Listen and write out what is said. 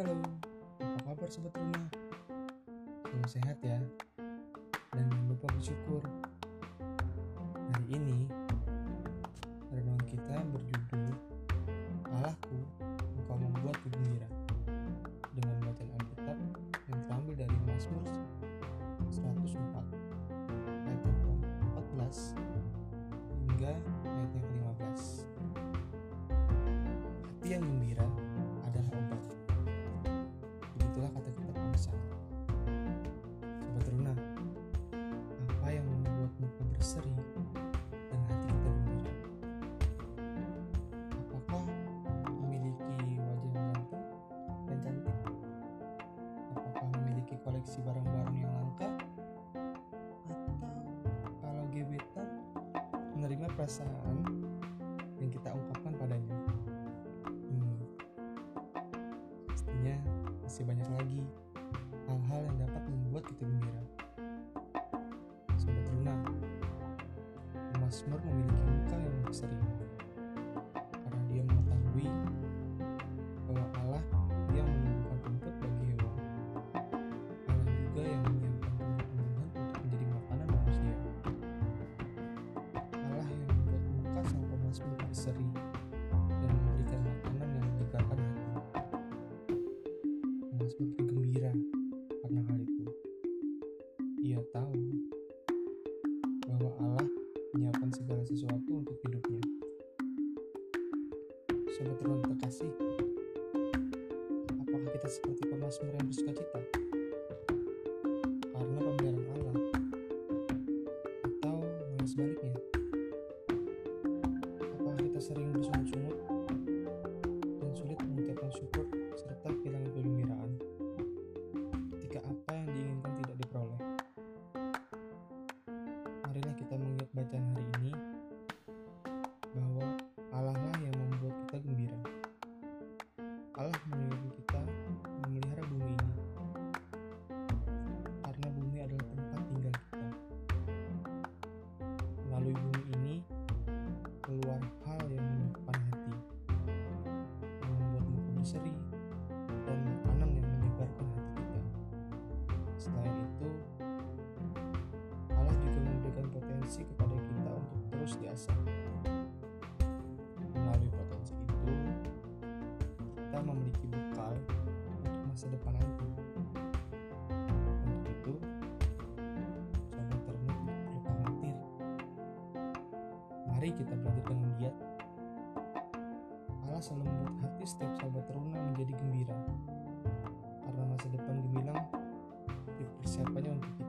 Halo, apa kabar sobat rumah? Selalu sehat ya. Dan jangan lupa bersyukur. Hari ini Renungan kita berjudul Allahku. Amsal Sobat Runa Apa yang membuat muka berseri dan hati kita gembira? Apakah memiliki wajah yang ganteng dan cantik? Apakah memiliki koleksi barang-barang yang langka? Atau kalau gebetan menerima perasaan yang kita ungkapkan padanya? Hmm, pastinya masih banyak lagi Mazmur memiliki muka yang berseri karena dia mengetahui bahwa Allah yang menumbuhkan rumput bagi hewan. Allah juga yang menyiapkan tumbuh-tumbuhan untuk menjadi makanan manusia. Allah yang membuat muka sang pemazmur berseri dan memberikan makanan yang menyegarkan hati. Pemazmur bergembira karena hal itu. Ia tahu Sobat Ruang terkasih, apakah kita seperti pemazmur yang bersuka cita? Karena pemeliharaan Allah? Atau malah sebaliknya? Apakah kita sering bersungut-sungut dan sulit mengucapkan syukur serta kehilangan kegembiraan ketika apa yang diinginkan tidak diperoleh? Marilah kita mengingat bacaan terus diasah. Melalui potensi itu, kita memiliki bekal untuk masa depan nanti. Untuk itu, tidak perlu khawatir. Mari kita belajar dengan giat. Allah selalu membuat hati setiap sahabat teruna menjadi gembira. Karena masa depan gemilang dipersiapkannya untuk.